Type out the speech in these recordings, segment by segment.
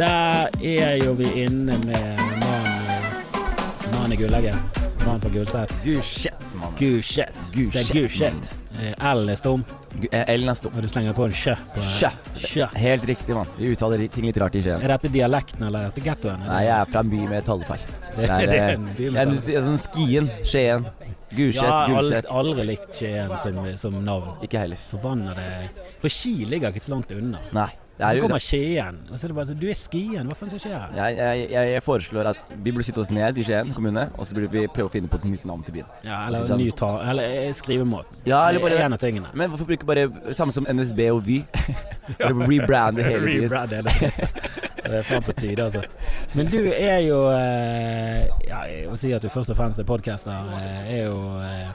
Der er jo vi inne med mannen mann i gullegget. Mannen fra Gullset. Gusjet, mann. Gusjet. Det er Gusjet. Eh, L er stum, eh, er stum. og du slenger på en sjø Sjø. Sjø. Helt riktig, mann. Vi uttaler ting litt rart i Skien. Er dette dialekten, eller er dette gettoen? Nei, jeg er fra en by med tallfeil. Det, er, det er eh, en by med er, det er sånn Skien, Skien, Gulset, Ja, Jeg har aldri likt Skien som, som navn. Ikke heller. Forbanna det For Ski ligger ikke så langt unna. Nei. Det Så er kommer Skien. Og så er det bare sånn Du er Skien, hva faen som skjer her? jeg, jeg, jeg, jeg foreslår at vi burde sitte oss ned i Skien kommune, og så burde vi prøve å finne på et nytt navn til byen. Ja, eller Sånn. ny ta... Eller eh, skrivemåten. Ja, eller bare En av tingene. Men hvorfor bruke bare samme som NSB og Vy? Rebrande hele byen. Rebrand hele. Det er faen på tide, altså. Men du er jo eh, Ja, å si at du først og fremst er podcaster, eh, er jo eh,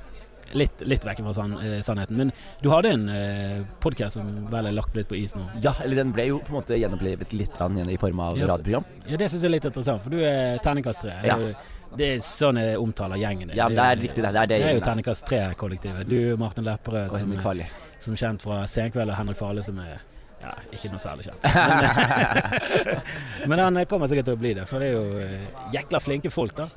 litt, litt vekk fra sann, eh, sannheten. Men du hadde en eh, podkast som vel er lagt litt på is nå. Ja, eller den ble jo på en måte gjenopplivet litt grann i form av Ja, radioprogram. Ja, Det syns jeg er litt interessant, for du er terningkast tre. Ja. det er sånn jeg omtaler gjengen din. Ja, det er riktig, det. Det er det Det er jo er. terningkast tre-kollektivet. Du, Martin Lepperød, Og som, Henrik er- Farley. som er kjent fra Senkveld, og Henrik Farli som er ja, ikke noe særlig kjent. Men, men han kommer sikkert til å bli det, for det er jo eh, jækla flinke folk, da.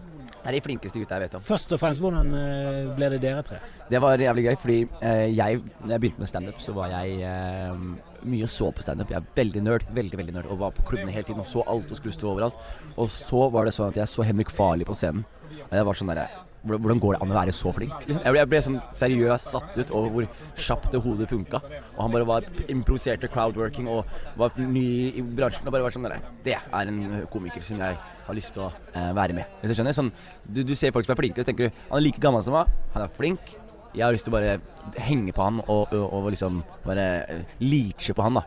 Det er de flinkeste gutta jeg vet om. Først og fremst, hvordan eh, ble det dere tre? Det var jævlig gøy, fordi eh, jeg, når jeg begynte med standup, så var jeg eh, mye så på standup. Jeg er veldig nerd, veldig, veldig nerd, og var på klubbene hele tiden og så alt og skulle stå overalt. Og så var det sånn at jeg så Henrik Farley på scenen. Og jeg var sånn hvordan hvordan går det an å være så flink? Liksom, jeg, ble, jeg ble sånn seriøst satt ut over hvor kjapt det hodet funka. Og han bare var improviserte crowdworking og var ny i bransjen og bare var sånn der, Det er en komiker som jeg har lyst til å eh, være med. Hvis du skjønner? Sånn, du, du ser folk som er flinke, og så tenker du han er like gammel som meg, han er flink. Jeg har lyst til å bare henge på han og, og, og liksom bare eh, leache på han, da.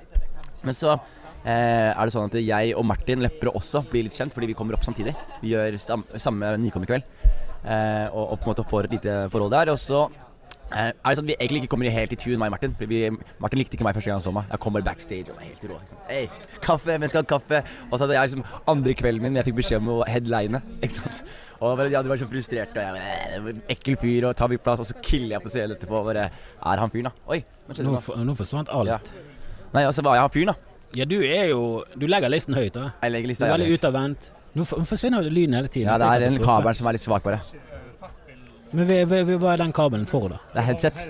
Men så eh, er det sånn at jeg og Martin Lepperød også blir litt kjent, fordi vi kommer opp samtidig. Vi gjør sam samme nykommerkveld. Eh, og, og på en måte får et lite forhold der. Og så eh, er det sånn at vi egentlig ikke kommer helt i tune, meg og Martin. Fordi vi, Martin likte ikke meg første gang han så meg. Jeg kommer backstage og er helt rå. Liksom. Hei, kaffe, vi skal ha kaffe? Og så hadde jeg liksom andre kvelden min, jeg fikk beskjed om å headline. Ikke sant? Og bare, ja, du var så frustrert, og jeg bare, "Eh, ekkel fyr, og tar mye plass. Og så killer jeg på scenen etterpå. Bare, er han fyren, da? Oi, Nå, for, nå forsvant alt. Ja. Nei, og så var jeg han fyren, da. Ja, du er jo Du legger listen høyt, da. Jeg legger Du høyt. veldig utadvendt. Nå forsvinner lyden hele tiden. Ja, det er den kabelen som er litt svak, bare. Men hva, er den kabelen for, da? Det er headset.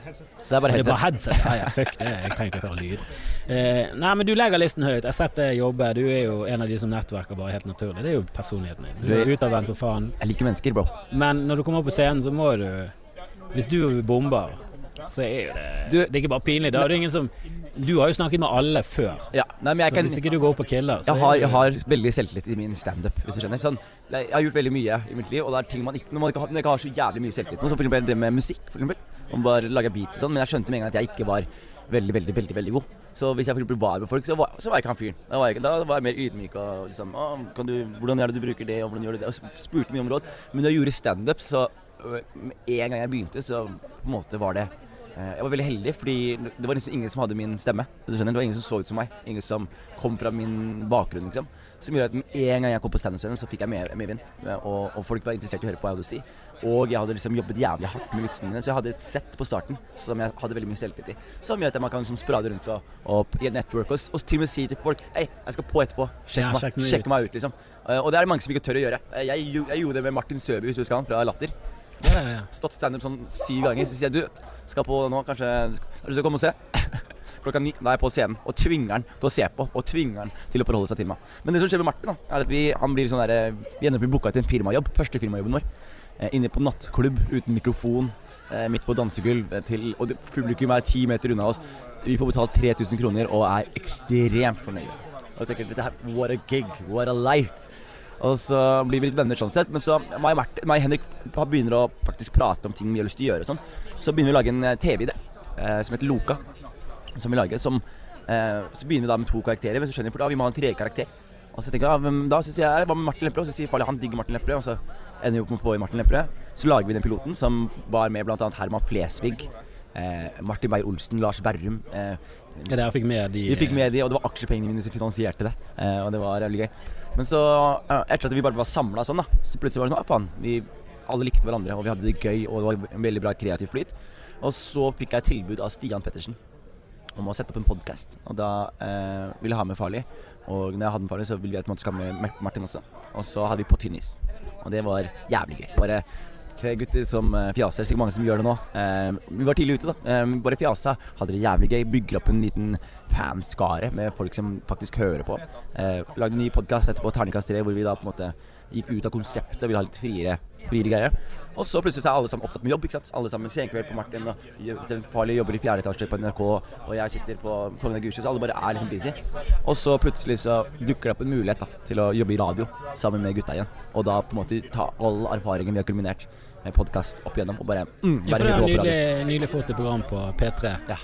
Så det er bare Det er bare headset. headset. Ja, ja, fuck det. Jeg trenger ikke høre lyd. Eh, nei, men du legger listen høyt. Jeg har sett deg jobbe. Du er jo en av de som nettverker bare helt naturlig. Det er jo personligheten din. Du er- utadvendt som faen. Jeg liker mennesker, bro. Men når du kommer opp på scenen, så må du Hvis du bomber, så er jo det Det er ikke bare pinlig. Da er det ingen som Du har jo snakket med alle før. Ja, nei, så kan hvis ikke du går opp og killer, så Jeg har, jeg har veldig selvtillit i min standup, hvis du skjønner. Sånn, jeg har gjort veldig mye i mitt liv, og det er ting man ikke Når man ikke har, jeg ikke har så jævlig mye selvtillit, som for eksempel det med musikk, for eksempel. Om bare lage beats og sånn, men jeg skjønte med en gang at jeg ikke var veldig, veldig, veldig veldig god. Så hvis jeg for var med folk, så var, så var jeg ikke han fyren. Da da var jeg mer ydmyk og liksom du, hvordan er det du bruker det, og hvordan gjør du det? Og spurte mye om råd. Men da jeg gjorde standup, så øh, med en gang jeg begynte, så på en måte var det Jeg var veldig heldig, fordi det var liksom ingen som hadde min stemme. Du skjønner, Det var ingen som så ut som meg. Ingen som kom fra min bakgrunn, liksom. Som gjorde at med en gang jeg kom på standup-scenen, så fikk jeg mer- medvind. Eh, Og, og folk var interessert i å høre på hva jeg hadde å si. Og jeg hadde liksom jobbet jævlig hardt med vitsene mine, så jeg hadde et sett på starten som jeg hadde veldig mye selvtillit i. Som gjør at man kan liksom sprade rundt og, og i et network og, og til og med si til folk Hei, jeg skal på etterpå. Sjekk, Ja, meg, sjekk meg sjekk ut." meg ut, liksom. Eh, Og det er det mange som ikke tør å gjøre. Jeg, Jeg, jeg gjorde det med Martin Søby, hvis du husker han, fra Latter Ja, ja, ja. stått standup sånn syv ganger. Så sier jeg du, skal på nå, kanskje du lyst til å komme og se? Klokka ni, da er jeg på scenen og tvinger han til å se på, og tvinger han til å forholde seg til meg. Men det som skjer med Martin, da, er at vi, han blir sånn der, vi ender opp med booka til en firmajobb. Første firmajobben vår. Eh, inne på nattklubb uten mikrofon. Eh, midt på dansegulv. eh, Til, og publikum er ti meter unna oss. Vi får betalt 3000 kroner og er ekstremt fornøyde. Og jeg tenker, What a gig, what a life. Og så blir vi litt venner sånn sett. Men så meg og Mart- meg og Henrik begynner å faktisk prate om ting vi har lyst til å gjøre. og Sånn. Så begynner vi å lage en eh, TV-idé eh, som heter Loka. Som vi lager, som, eh, så begynner vi da med to karakterer. Men så skjønner vi fort at vi må ha en tredje karakter. Og så tenker jeg, ja, hvem da? Så sier jeg hva med Martin Lepperød? Og så sier farlig han digger Martin Lepperød. Og så ender vi opp med å få i Martin Lepperød. Så lager vi den piloten som var med bl.a. Herman Flesvig. Eh, Martin Beyer-Olsen, Lars Berrum. Eh, Ja, dere fikk med de vi fikk med de, og det var aksjepengene mine som finansierte det. Eh, og det var jævlig gøy. Men så, etter at vi bare var samla sånn, da, så plutselig var det sånn ah, faen. Vi alle likte hverandre, og vi hadde det gøy, og det var en veldig bra kreativ flyt. Og så fikk jeg tilbud av Stian Pettersen. om å sette opp en podkast. Og da eh, ville jeg ha med Farlig. Og når jeg hadde med Farlig, så ville vi en måte skal ha med Martin også. Og så hadde vi på Tynnis. Og det var jævlig gøy. Bare tre gutter som uh, fjaser. Sikkert mange som gjør det nå. Eh, vi var tidlig ute, da. Eh, bare fjasa. Hadde det jævlig gøy. Bygger opp en liten fanskare med folk som faktisk hører på. Eh, lagde en ny podkast etterpå, Terningkast 3, hvor vi da på en måte gikk ut av konseptet og ville ha litt friere, friere greier. Og så plutselig så er alle sammen opptatt med jobb. ikke sant? Alle sammen Senkveld på Martin, og farlig jobber i fjerde etasje på NRK, og jeg sitter på Kongen av Gusje, så alle bare er liksom busy. Og så plutselig så dukker det opp en mulighet da, til å jobbe i radio sammen med gutta igjen. Og da på en måte ta all erfaringen vi har kulminert med podkast opp igjennom, og bare mm, ja, for Det har nylig, nylig fått et program på P3. Ja.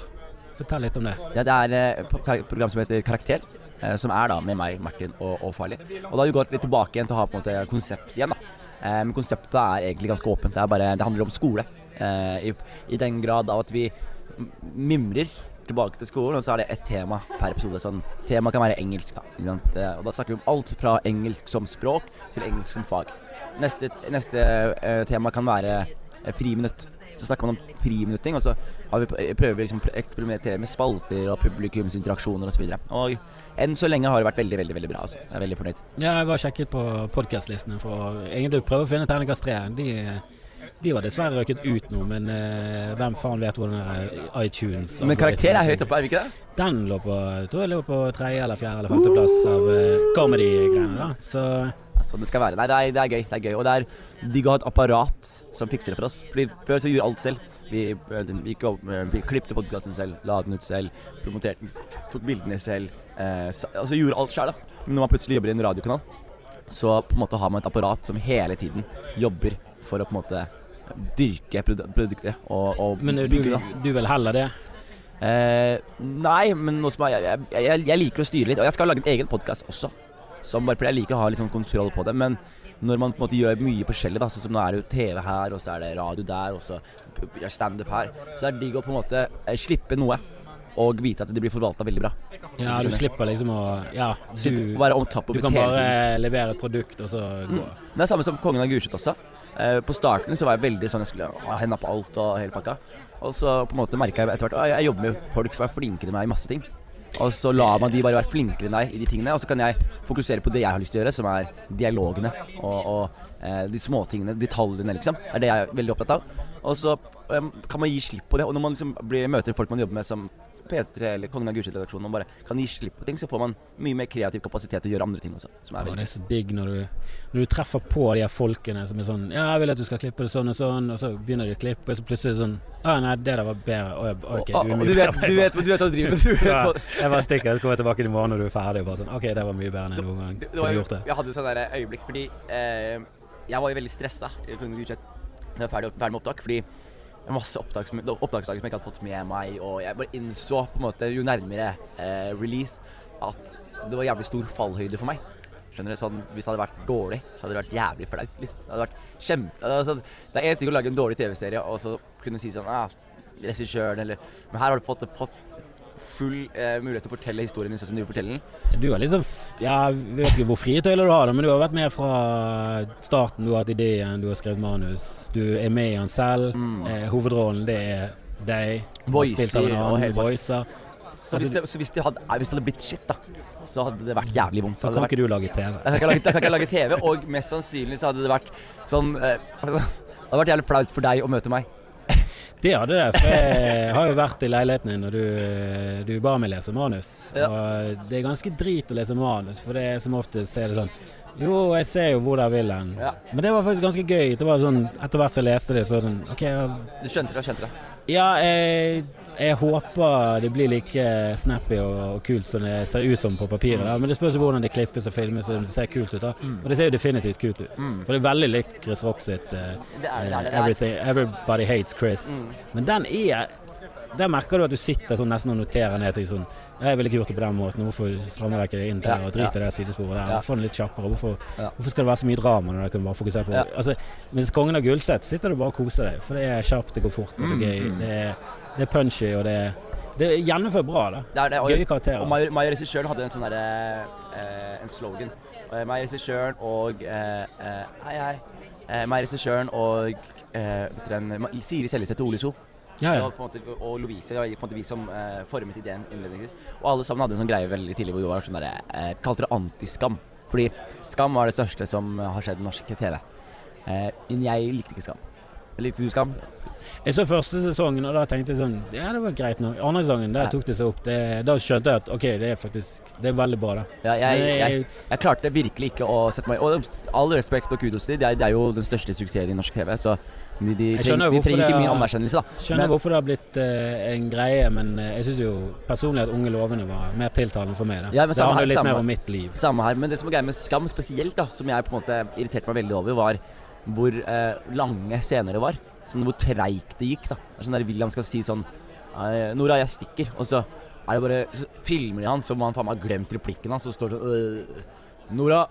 Fortell litt om det. Ja, Det er et eh, program som heter Karakter. Eh, som er da med meg, Martin og, og Farlig. Og da har vi gått litt tilbake igjen til å ha på en måte konsept igjen. da. Eh, men konseptet er egentlig ganske åpent. Det, er bare, det handler om skole. I, I, den grad av at vi mimrer tilbake til skolen, og så er det ett tema per episode. Sånn, tema kan være engelsk. Da Og da snakker vi om alt fra engelsk som språk til engelsk som fag. Neste, neste tema kan være friminutt. Så snakker man om friminutting, og så vi, prøver vi liksom å eksperimentere med spalter og publikumsinteraksjoner osv. Og, og enn så lenge har det vært veldig veldig, veldig bra. Altså. Jeg er veldig fornøyd. Ja, jeg var sjekket på podkastlistene for å prøve å finne Terningkast 3. De, de var dessverre røket ut nå, men uh, hvem faen vet hvordan det er iTunes Men karakter er høyt oppe, er vi ikke det? Den lå på tror jeg lå på tredje eller fjerde eller femteplass av uh, comedy-greiene. da Så altså, det skal være. Nei, det er, det er, gøy. Det er gøy. Og det er digg å ha et apparat som fikser det for oss. Fordi Før så gjorde alt selv. Vi, eh, vi, opp, vi klipte podkasten selv, la den ut selv, promoterte den, tok bildene selv. Eh, altså gjorde alt sjøl, da. Men når man plutselig jobber i en radiokanal, så på en måte har man et apparat som hele tiden jobber for å på en måte dyrke produktet og, og men du, bygge det. Du vil heller det? Eh, nei, men som jeg, jeg, jeg, liker å styre litt. Og jeg skal lage en egen podkast også. Som bare fordi jeg liker å ha litt sånn kontroll på det. Men når man på en måte gjør mye forskjellig, da, sånn som nå er det jo TV her, og så er det radio der, og så standup her, så er det digg å på en måte eh, slippe noe. Og vite at det blir forvalta veldig bra. Ja, du slipper liksom å Ja, du, du kan bare levere et produkt, og så gå. Mm. Det er samme som Kongen av Gulset også. Eh, på starten så var jeg veldig sånn jeg skulle ha henda på alt og hele pakka. Og så på en måte merka jeg etter hvert at jeg jobber med folk som er flinkere enn meg i masse ting. Og så lar man de bare være flinkere enn deg i de tingene. Og så kan jeg fokusere på det jeg har lyst til å gjøre, som er dialogene og, og eh, de småtingene, detaljene, liksom. Det er det jeg er veldig opptatt av. Og så um, kan man gi slipp på det. Og når man liksom blir, møter folk man jobber med som P3 eller Kongen av Gulset-redaksjonen og bare kan gi slipp på ting, så får man mye mer kreativ kapasitet til å gjøre andre ting også. Som er, ja, det er så digg når du, når du, treffer på de her folkene som er sånn Ja, jeg vil at du skal klippe det sånn og sånn, og så begynner de å klippe, og så plutselig er det sånn Å nei, det der var bedre. Å, ok, du er mye bedre. Du vet, du vet hva du driver med. Du ja, jeg bare stikker, så kommer jeg tilbake i morgen når du er ferdig, og bare sånn OK, det var mye bedre enn jeg noen gang kunne gjort det. Jeg hadde et sånt øyeblikk fordi eh, jeg var veldig stressa da jeg var ferdig, ferdig med opptak. Fordi masse opptaks, opptaksdager som jeg ikke hadde fått med meg. Og jeg bare innså på en måte jo nærmere eh, release at det var jævlig stor fallhøyde for meg. Skjønner du, sånn, Hvis det hadde vært dårlig, så hadde det vært jævlig flaut. Liksom. Det hadde vært kjempe altså, Det er én ting å lage en dårlig TV-serie og så kunne si sånn ah, Regissøren eller Men her har du fått, fått full eh, mulighet til å fortelle historien din som du forteller den. Du har liksom Ja, jeg vet ikke hvor frie tøyler du har, men du har vært med fra starten. Du har hatt ideen, du har skrevet manus. Du er med i den selv. Mm. Eh, hovedrollen, det er deg. Voicer og hele voicer. Så hvis, det, så hvis, det hadde, hvis, det, hadde, blitt shit, da, så hadde det vært jævlig vondt. Så, kan vært, ikke du lage TV? Jeg kan, lage, ikke lage TV, og mest sannsynlig så hadde det vært sånn eh, Det hadde vært jævlig flaut for deg å møte meg. Det hadde det. For jeg har jo vært i leiligheten din, og du, du ba meg lese manus. Ja. Og det er ganske drit å lese manus, for det er som oftest er det sånn jo, jeg ser jo hvor der vil hen. Ja. Men det var faktisk ganske gøy. Det var sånn, Etter hvert som jeg leste det, så sånn OK. Jeg, du skjønte det? skjønte det? Ja, jeg jeg håper det blir like snappy og, og, kult som det ser ut som på papiret. Da. Men det spørs hvordan det klippes og filmes og det ser kult ut. da mm. Og det ser jo definitivt kult ut. Mm. For det er veldig likt Chris Rock sitt uh, uh, 'Everybody Hates Chris'. Mm. Men den er der merker du at du sitter sånn nesten og noterer ned ting sånn 'Jeg ville ikke gjort det på den måten. Hvorfor strammer dere inn der og driter i det sidesporet der?' Ja. Få den litt kjappere. Hvorfor, hvorfor, skal det være så mye drama når dere kan bare fokusere på altså, Mens 'Kongen av Gullset' sitter du bare og koser deg. For det er kjapt, det går fort, det er mm, gøy. Mm. Det er det er punchy, og det er det er gjennomført bra. da det er det, og, Gøye karakterer. Og meg, meg regissøren hadde en sånn derre eh, En slogan. Eh, meg regissøren og eh, eh Hei, hei. Eh, meg regissøren og eh, Siri Seljeseth og Ole So. Ja, ja. måte, og Lovise det var på en måte vi som eh, formet ideen innledningsvis. Og alle sammen hadde en sånn greie veldig tidlig hvor vi var sånn der, eh, kalte det antiskam. Fordi skam var det største som har skjedd i norsk TV. Eh, men jeg likte ikke skam. Likte du skam? Jeg så første sesongen, og da tenkte jeg sånn Ja, det var greit nok. Andre sesongen, der tok det seg opp. Det, da skjønte jeg at OK, det er faktisk Det er veldig bra, da. Ja, jeg, jeg, jeg, jeg klarte virkelig ikke å sette meg Og all respekt og kudos til det, det er jo den største suksessen i norsk TV. Så de, de, Jeg treng, de trenger ikke mye er- anerkjennelse, da. Skjønner Men- hvorfor det har blitt uh, en greie, men eh, jeg syns jo personlig at Unge lovende var mer tiltalende for meg. Da. Ja, det handler her, litt samme- mer om mitt liv. Samme her, men det som er greia med Skam spesielt, da, som jeg på en måte irriterte meg veldig over, var hvor uh, lange scener det var. Sånn hvor treigt det gikk. da Det er sånn der William skal si sånn 'Nora, jeg stikker', og så er det bare Så filmer de han som om han faen meg har glemt replikken hans, og står sånn øh, 'Nora'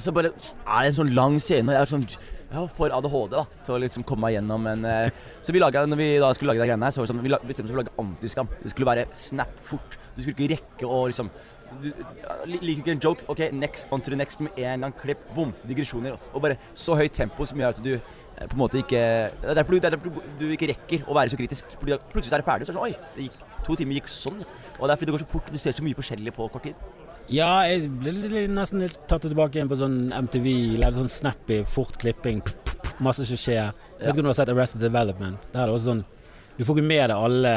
Så bare er det en sånn lang scene, og jeg er sånn Jeg for ADHD da til å liksom komme meg gjennom en eh, Så vi laget, når vi da skulle lage de greiene her, så var det sånn Vi bestemte oss for å lage antiskam. Det skulle være snap fort. Du skulle ikke rekke å liksom du, li- Liker ikke en joke? OK, next, on to the next med en gang. Klipp, bom, digresjoner. Og bare så høyt tempo som gjør at du eh, på en måte ikke Det er derfor du, er derfor du, ikke rekker å være så kritisk. Fordi plutselig er det ferdig, så er det sånn Oi, det gikk, to timer gikk sånn. Og det er fordi det går så fort. Du ser så mye forskjellig på kort tid. Ja, jeg ble nesten litt tatt tilbake igjen på sånn MTV. eller sånn snappy, fort klipping. Masse som skjer. Jeg vet ikke om du har sett Arrested Development. Der er det også sånn Du får ikke med deg alle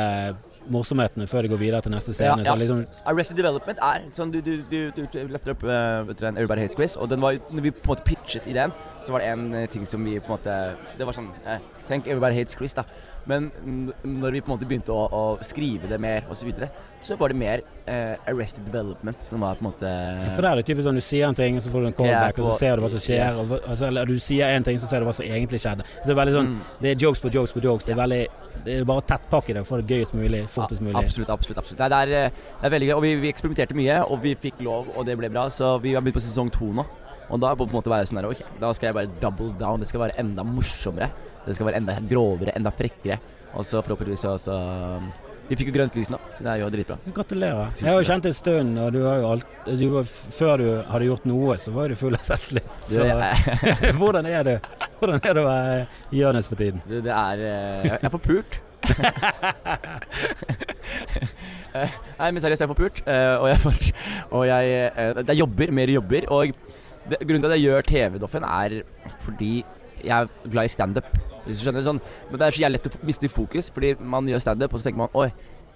morsomhetene før de går videre til neste scene. Ja, ja. Så liksom Arrested Development er sånn Du, du, du, du, du løfter opp uh, en Everybody Hates Quiz, og den var, når vi på en måte pitchet ideen, så var det en eh, ting som vi på en måte Det var sånn eh, Tenk Everybody Hates Quiz, da. Men når vi på en måte begynte å, å skrive det mer, osv., så, videre, så var det mer eh, Arrested Development som var på en måte For der er det typisk sånn du sier en ting, og så får du en callback, og så ser du hva som skjer. yes. Og, altså, eller du sier en ting, så ser du hva som egentlig skjedde. Så det er veldig sånn Mm. Det er jokes på jokes på jokes. Det er veldig Det er bare tettpakke det, få det gøyest mulig, fortest mulig. Absolutt, absolutt. absolutt. Det er, det er, eh, det er veldig gøy. Og vi, vi eksperimenterte mye, og vi fikk lov, og det ble bra. Så vi har begynt på sesong to nå. Og da på en måte være sånn der, ok, da skal jeg bare double down. Det skal være enda morsommere. Det skal være enda grovere, enda frekkere. Og så forhåpentligvis så, så um, Vi fikk jo grønt lys nå, så det er jo dritbra. Gratulerer. Tusen Jeg har jo kjent en stund, og du har jo alt du var, Før du hadde gjort noe, så var du full av selvtillit. Så hvordan er du? Hvordan er det å være Jonis for tiden? du, det er eh, Jeg er forpult. Nei, men seriøst, jeg er forpult. eh, Og jeg, får, og jeg eh, Det er jobber, mer jobber. Og det, grunnen til at jeg gjør TV-Doffen, er fordi jeg er glad i standup. Hvis du skjønner sånn Men det er så jævlig lett å miste fokus, fordi man gjør standup, og så tenker man Oi,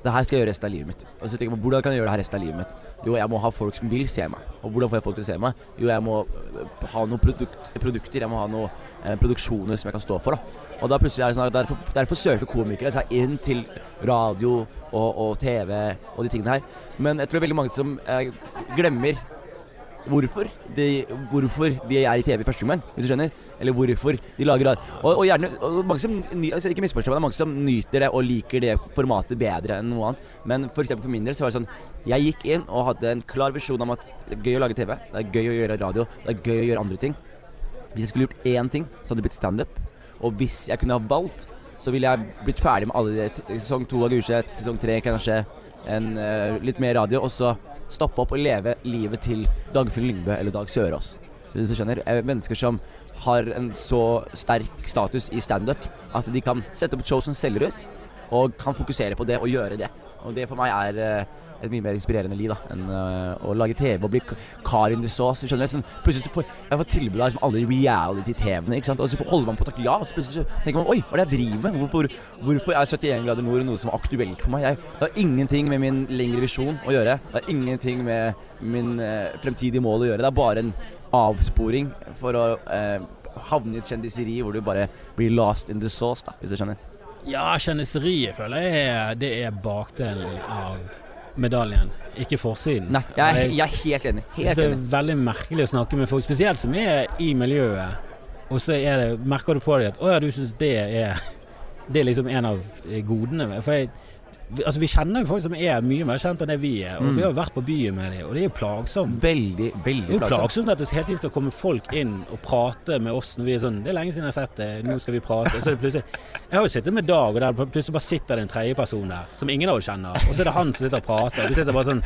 det her skal jeg gjøre resten av livet mitt. Og så tenker man hvordan kan jeg gjøre det her resten av livet mitt? Jo, jeg må ha folk som vil se meg. Og hvordan får jeg folk til å se meg? Jo, jeg må øh, ha noen produkt, produkter, jeg må ha noen eh, produksjoner som jeg kan stå for. da Og da plutselig er det sånn at derfor, derfor søker komikere seg inn til radio og, og TV og de tingene her. Men jeg tror det er veldig mange som eh, glemmer hvorfor de, hvorfor de er i TV i første omgang, hvis du skjønner. Eller hvorfor de lager. Og, og gjerne og mange som, altså Ikke misforstå meg, det er mange som nyter det og liker det formatet bedre enn noe annet. Men for for min del så var det sånn Jeg gikk inn og hadde en klar visjon om at det er gøy å lage TV, det er gøy å gjøre radio, det er gøy å gjøre andre ting. Hvis jeg skulle gjort én ting, så hadde det blitt standup. Og hvis jeg kunne ha valgt, så ville jeg blitt ferdig med alle de sesong to av Gulset, sesong tre kanskje, en, uh, litt mer radio, og så stoppe opp og leve livet til Dagfinn Lyngbø eller Dag Sørås. Hvis du skjønner. Eh, Mennesker som har en så sterk status i standup at de kan sette opp et show som selger ut, og kan fokusere på det og gjøre det. Og det for meg er eh, et mye mer inspirerende liv da enn eh, å lage TV og bli k- kar in the sauce. Skjønner du? Sånn, plutselig så får jeg får tilbud av liksom alle reality-TV-ene, ikke sant. Og så holder man på å takke ja, og så plutselig så tenker man oi, hva er det jeg driver med? Hvorfor, hvorfor er 71 grader nord noe som er aktuelt for meg? Jeg, det har ingenting med min lengre visjon å gjøre. Det har ingenting med min eh, fremtidige mål å gjøre. Det er bare en avsporing for å eh, havne i et kjendiseri hvor du bare blir lost in the sauce, da, hvis du skjønner. Ja, kjendiseriet føler jeg er, det er bakdelen av medaljen, ikke forsiden. Nei, jeg er, jeg er helt enig. Jeg synes det er veldig merkelig å snakke med folk, spesielt som er i miljøet. Og så er det, merker du på deg at å ja, du syns det er Det er liksom en av godene. For jeg, vi, altså, vi kjenner jo folk som er mye mer kjent enn det vi er. Og Mm. vi har jo vært på byen med dem, og det er jo plagsomt. Veldig, Det veldig er jo plagsomt. at det hele tiden skal komme folk inn og prate med oss når vi er sånn Det er lenge siden jeg har sett det, nå skal vi prate. Og så er det plutselig Jeg har jo sittet med Dag, og der plutselig bare sitter det en tredjeperson der som ingen av oss kjenner. Og så er det han som sitter og prater. Og du sitter bare sånn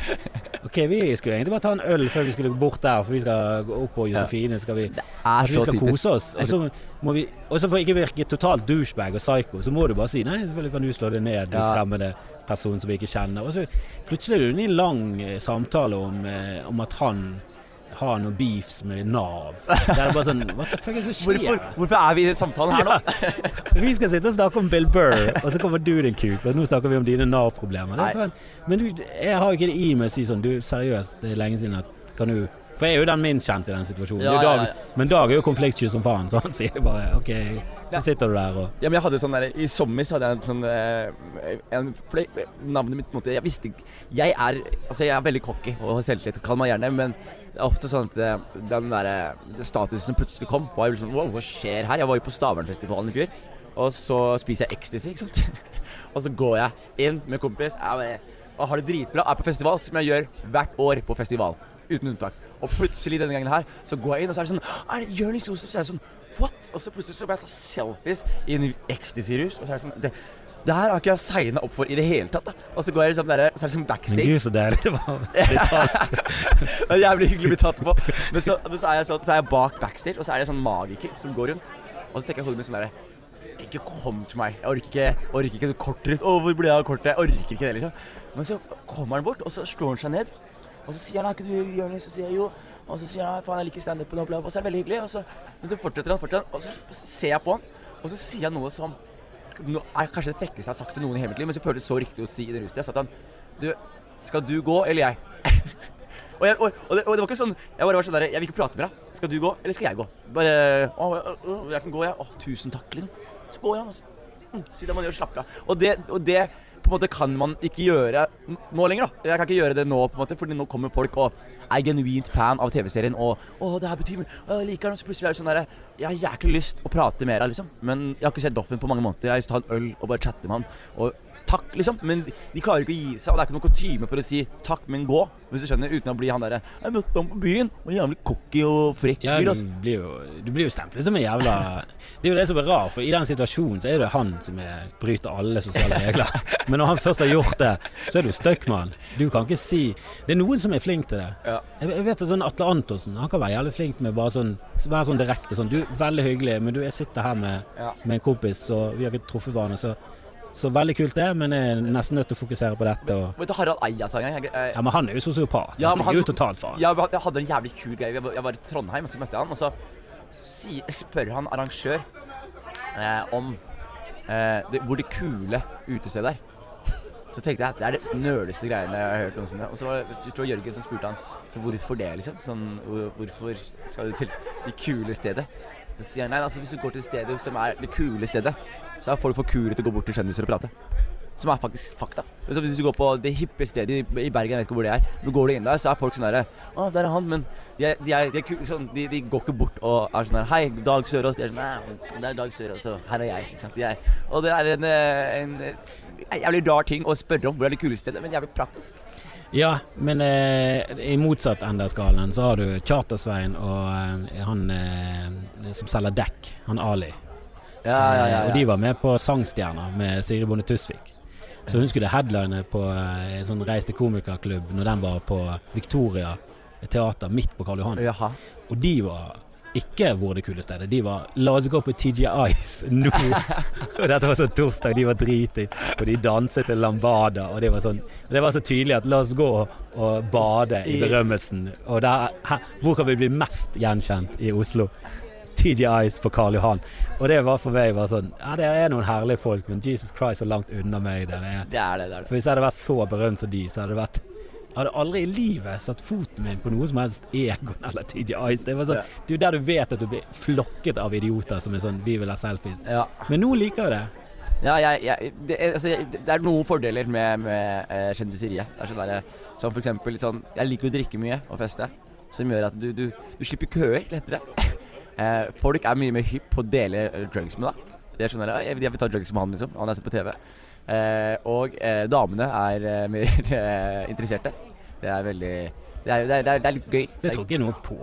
OK, vi skulle egentlig bare ta en øl før vi skulle bort der, for vi skal gå opp på Josefine. Skal vi Det vi skal kose oss. Og så må vi Og så for ikke virke totalt douchebag og psycho, så må du bare si nei, selvfølgelig kan du slå det ned, du fremmede person som vi ikke kjenner. Og så plutselig er i en lang eh, samtale om, eh, om at han har noen beefs med Nav. Det er bare sånn Hva fuck er det som skjer? Hvorfor, hvorfor er vi i samtalen her nå? Vi skal sitte og snakke om Bill Burr, og så kommer du din kuk, og nå snakker vi om dine Nav-problemer. Det er Men du, jeg har jo ikke det i meg å si sånn Du, seriøst, det er lenge siden at Kan du For jeg er jo den minst kjente i den situasjonen. Ja, er ja, ja. Men Dag er jo konfliktsky som faen, så han sier bare OK, så sitter du der og Ja, men jeg hadde sånn der, I sommer så hadde jeg sånn eh, en, for Navnet mitt på en måte Jeg visste ikke Jeg er Altså jeg er veldig cocky og selvtillit. Kall meg gjerne men det er ofte sånn at eh, den der, statusen som plutselig kom, var jo sånn Wow, hva skjer her? Jeg var jo på Stavernfestivalen i fjor, og så spiser jeg ecstasy, ikke sant. og så går jeg inn med kompis jeg bare, og har det dritbra. Er på festival, som jeg gjør hvert år på festival. Uten unntak. Og plutselig denne gangen her, så går jeg inn, og så er det sånn Er det Jonis Josef? Så er det sånn What? Og så plutselig så må jeg ta selfies i en ecstasy-rus. Og så er det sånn det, det her har ikke jeg signa opp for i det hele tatt. da Og så går jeg liksom der, så er det sånn Men gud, så deilig det var. Det er jævlig hyggelig å bli tatt på. Men så, men så, er sånn, så er jeg bak backstage, og så er det en sånn magiker som går rundt. Og så tenker jeg hodet mitt sånn derre Ikke kom til meg. Jeg orker ikke, orker ikke det kortet ditt. Å, hvor ble jeg av kortet? Jeg orker ikke det, liksom. Men så kommer han bort, og så slår han seg ned. Og så sier han ikke du Jonis?' Så sier jeg jo. Og så sier han 'Faen, jeg liker standupen', og bla. Og så er det veldig hyggelig. Og så, så fortsetter han, fortsetter han, og så ser jeg på han, og så sier han noe som nå er kanskje det frekkeste jeg har sagt til noen i hele mitt liv, men så føles det så riktig å si i den rustida. Jeg sa til han Du, skal du gå, eller jeg? og, jeg og, og, det, og det var ikke sånn Jeg bare var sånn der Jeg vil ikke prate med deg. Skal du gå, eller skal jeg gå? Bare Å, å, å, jeg kan gå, jeg. Å, tusen takk, liksom. Så går og så mm, sitter man ned og slapper av. Og det, og det på en måte kan man ikke gjøre nå lenger, da. Jeg kan ikke gjøre det nå, på en måte, fordi nå kommer folk og er genuint fan av TV-serien og 'Å, det her betyr mye. Jeg liker den.' Så plutselig er det sånn derre Jeg har jæklig lyst å prate med deg, liksom. Men jeg har ikke sett Doffen på mange måneder. Jeg har lyst til å ta en øl og bare chatte med han. Og takk, liksom. Men de, klarer ikke å gi seg. Og det er ikke noen kutyme for å si takk, men gå. Hvis du skjønner. Uten å bli han derre 'Jeg møtte ham på byen. Og jævlig cocky og frekk Ja, du blir jo, du blir jo stemplet som en jævla Det er jo det som er rart, for i den situasjonen så er det han som er, bryter alle sosiale regler. Men når han først har gjort det, så er du stuck mann. Du kan ikke si Det er noen som er flink til det. Ja. Jeg, jeg vet at sånn Atle Antonsen Han kan være jævlig flink med bare sånn være sånn direkte sånn Du, veldig hyggelig, men du, jeg sitter her med, Ja. med en kompis, og vi har ikke truffet hverandre, så så veldig kult det, men jeg er nesten nødt til å fokusere på dette. Og, Men, men Harald Eia sa en gang jeg, ja, Men han er jo sosiopat. Ja, han er jo totalt faen. Ja, jeg hadde en jævlig kul greie. Jeg var, i Trondheim, og så møtte jeg han. Og så si, spør han arrangør eh, om eh, det, hvor det kule utestedet er. Så tenkte jeg det er det nøleste greiene jeg har hørt noensinne. Og så var det jeg tror Jørgen som spurte han så hvorfor det, liksom. Sånn, hvorfor skal du til det kule stedet? Så sier han nei, altså hvis du går til stedet som er det kule stedet, så er folk for kule til å gå bort til kjendiser og prate. Som er faktisk fakta. Så hvis du går på det hippe stedet i, Bergen, jeg vet ikke hvor det er, men går du inn der, så er folk sånn herre Å, der er han, men de, er, de, er, de, er sånn, de, går ikke bort og er sånn her Hei, Dag Sørås. De er sånn Nei, det er Dag Sørås, og her er jeg. Ikke sant? De og det er en, en, en jævlig rar ting å spørre om hvor er det kuleste stedet, men jævlig praktisk. Ja, men eh, i motsatt ende av skalaen så har du Charter-Svein og eh, han eh, som selger dekk, han Ali. Ja, ja, ja, Eh, Og de var med på Sangstjerna med Sigrid Bonde Tusvik. Så hun skulle headline på eh, en sånn Reis til komikerklubb når den var på Victoria teater midt på Karl Johan. Jaha. Og de var ikke hvor det kule stedet. De var La oss gå på TGIs nå! og dette var sånn torsdag, de var driting. Og de danset til lambada, og det var sånn Det var så tydelig at la oss gå og bade i I- berømmelsen. Og der, her, hvor kan vi bli mest gjenkjent i Oslo? TG Ice på Karl Johan. Og det var for meg bare sånn Ja, det er noen herlige folk, men Jesus Christ er langt unna meg dere er. Det er det. det er det. For hvis jeg hadde vært så berømt som de, så hadde det vært Jeg hadde aldri i livet satt foten min på noe som helst Egon eller TJ Ice. Det, var sånn, Ja. det er jo der du vet at du blir flokket av idioter som er sånn 'Vi vil ha selfies'. Ja. Men nå liker jeg det. Ja, jeg, jeg, det, altså, jeg, det er noen fordeler med, med eh, kjendiseriet. Er sånn der, som for eksempel sånn Jeg liker å drikke mye og feste, som gjør at du, du, du slipper køer lettere. Eh, folk er mye mer hypp på å dele eh, drugs med deg. Det er at jeg, jeg vil ta drugs med han, liksom. Han er sett på TV. Eh, og eh, damene er eh, mer eh, interesserte. Det er veldig det, er, det, er, det er litt gøy. Det tror ikke noe på.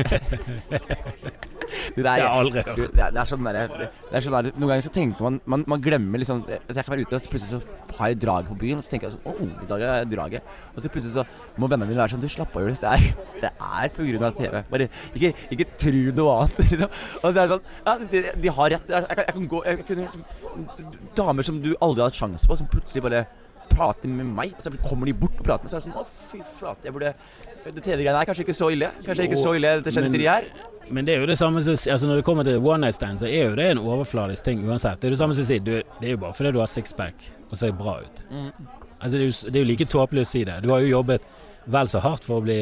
Det, Det er, jeg det, det er sånn der, det er sånn der, Noen ganger så tenker man Man, man glemmer liksom altså Jeg kan være ute, og så plutselig så har jeg drag på byen, og så tenker jeg sånn Å, i dag er draget. Og så plutselig så må vennene mine være sånn Du, slapp av, Julius. Det er, det er på grunn av TV. Bare ikke, ikke tru noe annet, liksom. Og så er det sånn Ja, de, de har rett. Jeg, jeg, kan, jeg kan gå jeg, kunne, liksom, Damer som du aldri har hatt sjanse på, som plutselig bare prater med meg, og så kommer de bort og prater med meg. Så er det sånn Å, fy flate, jeg burde Det TV-greiene er kanskje ikke så ille. Kanskje ikke så ille, dette skjedde, sier de her. Men det er jo det samme som altså Når det kommer til one night stand, så er jo det en overfladisk ting uansett. Det er det samme som å si du, Det er jo bare fordi du har sixpack og ser bra ut. Mm. Altså det er, jo, det er jo like tåpelig å si det. Du har jo jobbet vel så hardt for å bli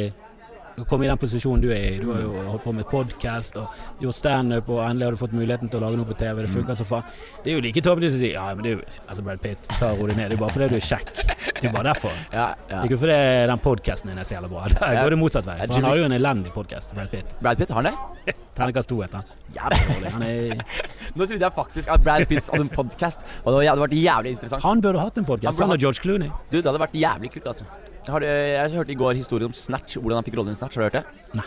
komme i den posisjonen du er i. Du har jo holdt på med podkast og gjort standup, og endelig har du fått muligheten til å lage noe på TV. Det funker så faen. Det er jo like tåpelig som å si ja, men det er jo altså Brad Pitt, ta og ro deg ned. Det er bare fordi du er kjekk. Det er bare derfor. Ja, ja. Ikke fordi den podkasten din er så jævla bra. Der går det motsatt vei. For han har jo en elendig podkast, Brad Pitt. Brad Pitt, har han det? Terningkast to heter han. Jævlig dårlig. Han, er, Nå trodde jeg faktisk at Brad Pitt hadde en podkast, og det hadde vært jævlig interessant. han burde hatt en podkast. Han, Han og George Clooney. Du, Det hadde vært jævlig kult, altså. Har du, jeg hørte i går historien om Snatch, hvordan han fikk rollen i Snatch. Har du hørt det? Nei.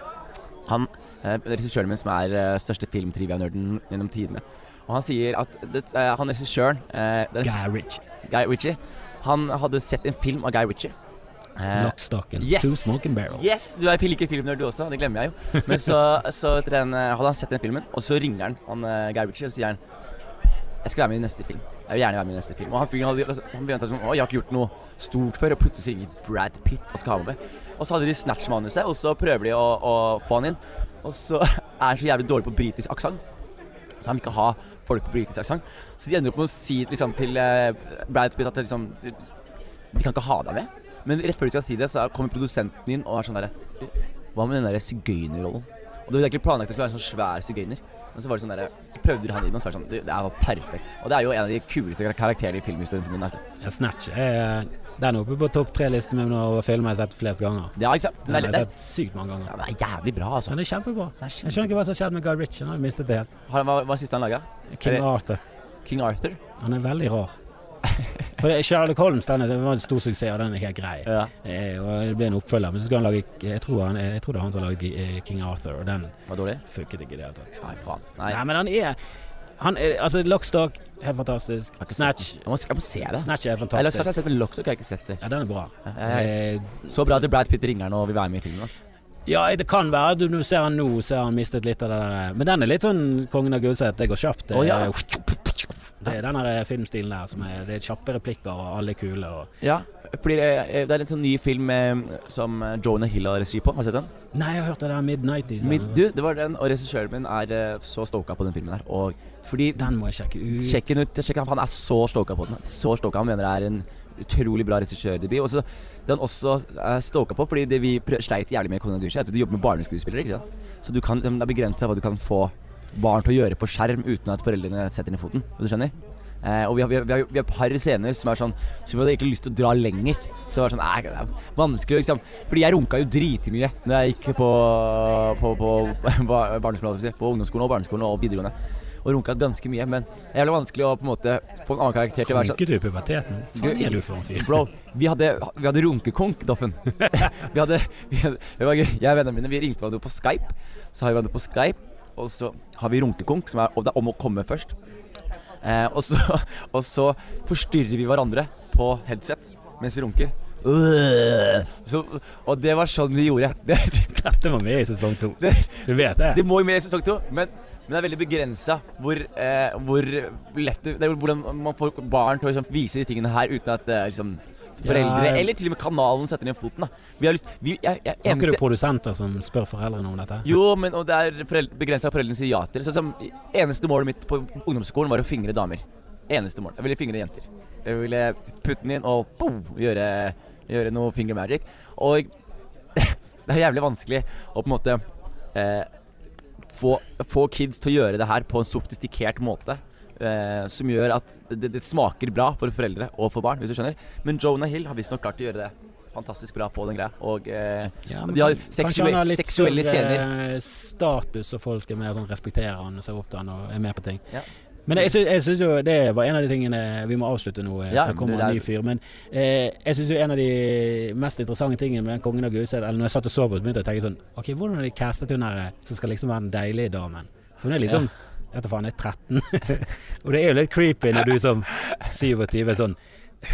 Han, eh, Regissøren min, som er eh, største filmtrivia-nerden gjennom tidene. Og han sier at det, eh, han regissøren, eh, det er Guy Ritchie. Guy Ritchie, han hadde sett en film av Guy Ritchie. Eh, Lockstocken. yes. Two Smoking Barrels. Yes, du er like filmnerd du også, det glemmer jeg jo. Men så, så etter den, eh, hadde han sett den filmen, og så ringer han, han eh, Guy Ritchie og sier han Jeg skal være med i neste film. Jeg vil gjerne være med i neste film. Og han fyren hadde altså, han begynte sånn Å, jeg har ikke gjort noe stort før. Og plutselig ringer Brad Pitt og skal ha meg med. Og så hadde de Snatch-manuset, og så prøver de å, å få han inn. Og så er han så jævlig dårlig på britisk aksent. Så han vil ikke ha folk på britisk aksent. Så de ender opp med å si liksom, til eh, Brad Pitt at liksom, vi kan ikke ha deg med. Men rett før de skal si det, så kommer produsenten inn og er sånn derre Hva med den derre sigøynerrollen? Og det var egentlig planlagt at det skulle være en sånn svær sigøyner. Men så var det sånn der, Så prøvde de han inn, og så var det sånn Det er jo perfekt. Og det er jo en av de kuleste karakterene i filmhistorien for min. del. Ja, Snatch er den oppe på topp tre-listen min over filmer jeg har sett flest ganger. Ja, ikke sant? Den Den har jeg sett sykt mange ganger. ja, den er jævlig bra, altså. Den er kjempebra. Den er Jeg skjønner ikke hva som skjedde med Guy Ritchie. Han har mistet det helt. Hva hva var siste han laga? King Arthur. King Arthur? Han er veldig rar. For Sherlock Holmes den det var en stor suksess, og den er helt grei. Ja. Eh, og det ble en oppfølger, men så skal han lage Jeg tror, han, jeg tror det er han som har laget eh, King Arthur, og den Var dårlig? funket ikke i det hele tatt. Nei, faen. Nei. Nei, men han er han er, Altså, Lockstock, helt fantastisk. Snatch. Jeg må, se det. Snatch er Eller jeg har sett med Lockstock, har jeg ikke sett det. Ja, den er bra. Eh, Så bra at Brad Pitt ringer nå og vil være med i filmen. Altså. Ja, det kan være. Du, du ser han nå, så har han mistet litt av det der Men den er litt sånn Kongen av Gulset. Det går kjapt. Det, oh, ja. Det er den der filmstilen der som er Det er kjappe replikker, og alle er kule. Og Ja, fordi det, det er en sånn ny film eh, som eh, Jonah Hill har regi på. Har du sett den? Nei, jeg har hørt det der Mid-90s. Mid, du, det var den, og regissøren min er eh, så stoka på den filmen her. Og fordi Den må jeg sjekke ut. Sjekk den ut. Sjekk han, han er så stoka på den. Så stoka. Han mener det er en utrolig bra regissørdebut. Og så det han også er stoka på, fordi det vi sleit jævlig med i Kolonien er at du jobber med barneskuespillere. ikke sant? Så du kan, det er begrensa hva du kan få barn til å gjøre på skjerm uten at foreldrene setter ned foten. Du skjønner? Eh, og vi har, vi, har, vi, har, et par scener som er sånn Som vi hadde egentlig lyst til å dra lenger. Så det var sånn Nei, det er vanskelig liksom Fordi jeg runka jo dritmye Når jeg gikk på, på, på, bar- barneskolen, på ungdomsskolen og barneskolen og videregående. Og runka ganske mye. Men det er jævlig vanskelig å på en måte få en annen karakter til å være sånn Runket du i puberteten? Faen er du for en fyr? Bro, vi hadde, vi hadde runkekonk, Doffen. vi hadde, vi hadde. Jeg og vennene mine vi ringte hverandre på Skype. Så har vi hverandre på Skype, og så har vi runkekonk, som er, er om å komme først. Eh, og, så, og så forstyrrer vi hverandre på headset mens vi runker. Øh. Så, og det var sånn vi gjorde. Det, Dette må med i sesong to. det, Du vet det? det må med i sesong to, men, men det er veldig begrensa hvor, eh, hvor lett det, det er hvordan man får barn til å liksom, vise de tingene her uten at det eh, liksom, foreldre, Ja, eller til og med kanalen, setter ned foten. Da. Vi har lyst vi, jeg, jeg, Har ikke eneste, du produsenter som spør foreldrene om dette? Jo, men og det er foreldre, begrensa foreldrene sier ja til. Sånn som Eneste målet mitt på ungdomsskolen var å fingre damer. Eneste mål. Jeg ville fingre jenter. Jeg ville putte den inn og boom, gjøre, gjøre noe finger magic. Og det er jævlig vanskelig å på en måte eh, få, få kids til å gjøre det her på en sofistikert måte. Eh, som gjør at det, det smaker bra for foreldre og for barn, hvis du skjønner. Men Jonah Hill har visstnok klart å gjøre det fantastisk bra på den greia. Og eh, Ja, men de har seksuelle, han har litt seksuelle scener. status, og folk er mer sånn respekterer han og ser opp til han og er med på ting. Ja. Men jeg, sy syns jo det var en av de tingene Vi må avslutte nå, eh, Ja, for det kommer er- en ny fyr. Men eh, jeg syns jo en av de mest interessante tingene med den Kongen av Gauseth Eller når jeg satt og så på, begynte jeg å tenke sånn OK, hvordan har de castet hun her eh, som skal liksom være den deilige damen? For hun er liksom Jeg vet da faen, jeg er 13. og det er jo litt creepy når du som 27 er sånn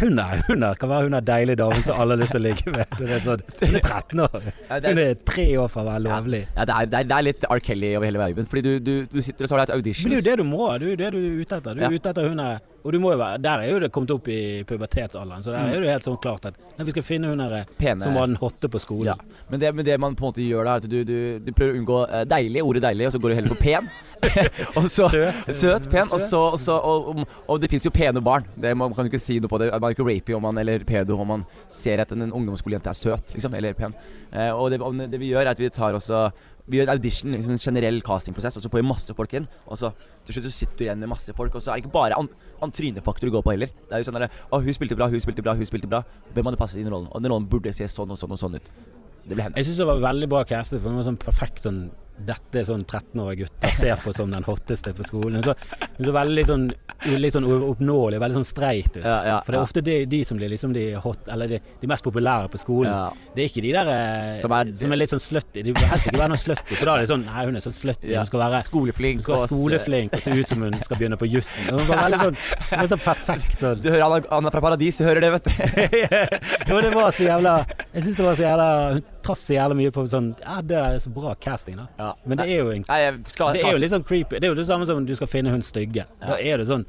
hun er, hun er, kan være hun er deilig dame som alle har lyst til å ligge med. Hun er sånn, hun er 13 år. Ja, Hun er tre år fra å være lovlig. Ja, det er, det, er, litt R. Kelly over hele verden. Fordi du, du, du sitter og tar deg et audition. Men det er jo det du må. Det er jo det du er ute etter. Du er Ja. ute etter hun er Og du må jo være Der er jo det kommet opp i pubertetsalderen, så der er er det helt sånn klart at nei, vi skal finne hun der Pene- som var den hotte på Ja. skolen. Men det, men det man på en måte gjør da, er at du, du, du prøver å unngå eh, deilig, ordet deilig, og så går du heller for pen. og så Søt. Søt, pen, og så, og, så, og, og det fins jo pene barn. Det, man kan jo ikke si noe på det. Ikke rapey om han, eller pedo om man ser at en ungdomsskolejente er søt, liksom, eller pen. Eh, og det, det vi gjør, er at vi tar også Vi gjør en audition, liksom en generell castingprosess, og så får vi masse folk inn. Og så til slutt så sitter du igjen med masse folk, og så er det ikke bare an, an trynefaktor du går på heller. Det er jo sånn at, Å, hun spilte bra, hun spilte bra, hun spilte bra. Hvem hadde passet inn i rollen? Og den rollen burde se sånn og sånn og sånn ut. Det ble henne. Jeg syns det var veldig bra castet, for hun var sånn perfekt sånn dette er sånn 13-årige gutter ser på som den hotteste på skolen. Så, så veldig sånn, litt sånn uoppnåelig, veldig sånn streit ut. Ja, ja, For det er ofte de, de som blir liksom de hot, eller de, de mest populære på skolen. Ja. Det er ikke de der eh, Som er- som er litt sånn slutty. De vil helst ikke være noe slutty, for da er det sånn Nei, hun er sånn slutty. Hun skal være Skoleflink. Hun skal være skoleflink og se ut som hun skal begynne på jussen. Hun var veldig sånn, var sånn perfekt sånn. Du hører Anna, Anna fra Paradis, du hører det, vet du. jo, det var så jævla Jeg syns det var så jævla traff så jævlig mye på sånn Ja, det er så bra casting, da. Ja. Men det er jo en Nei, skal, Det er jo litt sånn creepy. Det er jo det samme som du skal finne hun stygge. Da er det sånn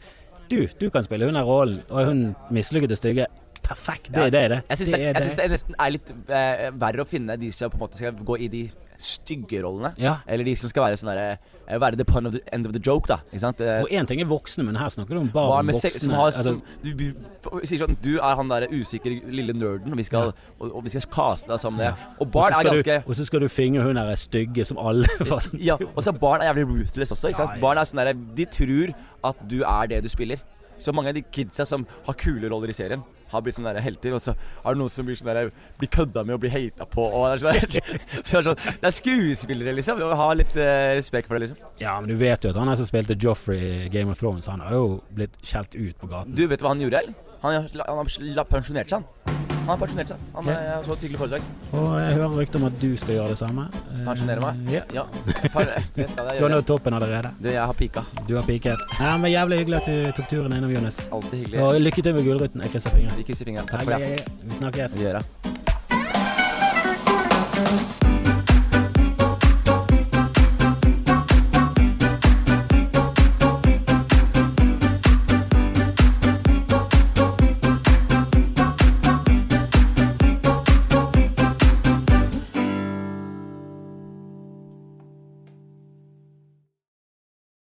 Du, du kan spille hun der rollen, og hun mislykkede stygge. Perfekt. Det er det, det. Jeg syns det, det, det nesten er litt eh, verre å finne de som på en måte skal gå i de stygge rollene. Ja. Eller de som skal være sånn derre eh, Være the pun of the end of the joke, da. Ikke sant? Eh, Og én ting er voksne, men her snakker du om barn. barn med voksne. som har altså, som, du, du sier sånn Du er han derre usikre lille nerden, og vi skal, og, og vi skal kaste deg som det. Og og barn er ganske du, Og så skal du finge hun der stygge som alle var sånn. Ja, og så barn er jævlig ruthless også. Ikke sant? Ja, ja. Barn er sånn derre De tror at du er det du spiller. Så mange av de kidsa som har kule roller i serien, har blitt sånne der helter. Og så er det noen som blir sånn der Blir kødda med og blir hata på. Og det, er sånn så det, er sånn, det er skuespillere, liksom. Og ha litt eh, respekt for det, liksom. Ja, men du vet jo at han her som spilte Joffrey i Game of Thrones, han har jo blitt skjelt ut på gaten. Du vet hva han gjorde, eller? Han, han har pensjonert seg, han. Han har pensjonert seg. Han er, jeg så et hyggelig foredrag. Og jeg hører rykter om at du skal gjøre det samme. Eh, Pensjonere meg? Ja. Ja. Det skal jeg Du har gjøre. nådd toppen allerede. Du, jeg har pika. Du har piket. Ja, men Jævlig hyggelig at du tok turen innom. Alltid hyggelig. Og lykke til med Gullruten. Jeg krysser fingeren. Vi krysser fingrene. Takk for det. Vi snakkes. Vi gjør det.